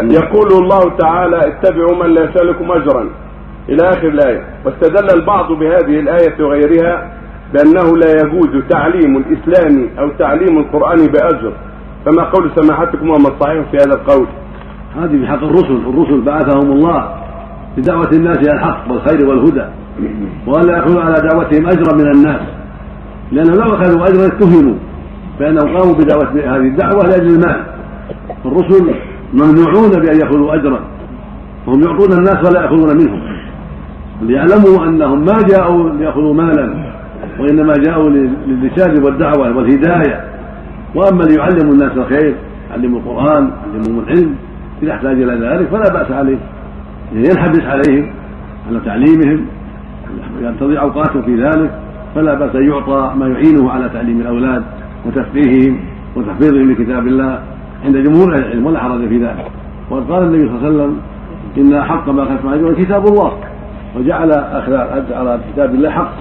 يقول الله تعالى اتبعوا من لا يسألكم أجرا. إلى آخر الآية. واستدل البعض بهذه الآية وغيرها بأنه لا يجوز تعليم الإسلام أو تعليم القرآن بأجر. فما قول سماحتكم وما الصحيح في هذا القول؟ هذه بحق الرسل. الرسل بعثهم الله لدعوة الناس إلى الحق والخير والهدى. وألا يأخذوا على دعوتهم أجرا من الناس. لأنهم لو أخذوا أجرا اتهموا فإنهم قاموا بدعوة هذه الدعوة لأجل المال. الرسل ممنوعون بأن يأخذوا أجرا. وهم يعطون الناس ولا يأخذون منهم. ليعلموا أنهم ما جاءوا ليأخذوا مالا وإنما جاءوا للرسالة والدعوة والهداية. وأما ليعلموا الناس الخير يعلموا القرآن يعلمهم العلم إذا احتاج إلى ذلك فلا بأس عليه ينحبس عليهم على تعليمهم ينتظر أوقاته في ذلك فلا بأس أن يعطى ما يعينه على تعليم الأولاد وتفقيههم وتحفيظهم لكتاب الله. عند جمهور العلم ولا حرج في ذلك. وقد قال النبي صلى الله عليه وسلم إن احق ما اخذت عليه كتاب الله وجعل اخذ على كتاب الله حق.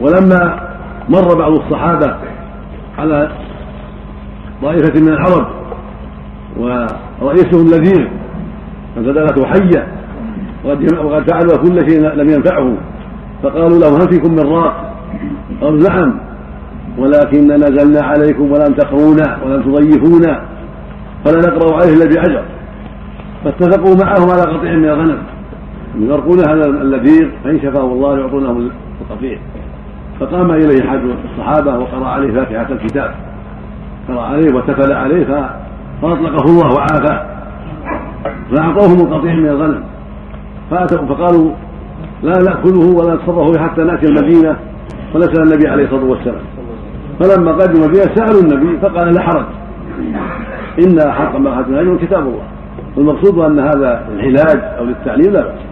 ولما مر بعض الصحابة على طائفة من العرب ورئيسهم لذيذ فزدلته حية وقد فعلوا كل شيء لم ينفعه. فقالوا له هل فيكم من راق؟ قالوا نعم. ولكن نزلنا عليكم ولم تقرونا ولم تضيفونا فلا نقرأ عليه إلا بأجر فاتفقوا معهم على قطيع من الغنم. يرقون هذا اللذيذ فإن شفاه الله يعطونه القطيع. فقام إليه أحد الصحابة وقرأ عليه فاتحة الكتاب. قرأ عليه وتفل عليه فأطلقه الله وعافاه. فأعطوهم القطيع من الغنم. فأتوا فقالوا لا نأكله ولا نتصرف حتى نأتي المدينة. فنسأل النبي عليه الصلاة والسلام. فلما قدموا بها سألوا النبي فقال لا حرج. إن حق ما أخذنا كتاب الله. والمقصود أن هذا العلاج أو للتعليم لا بأس.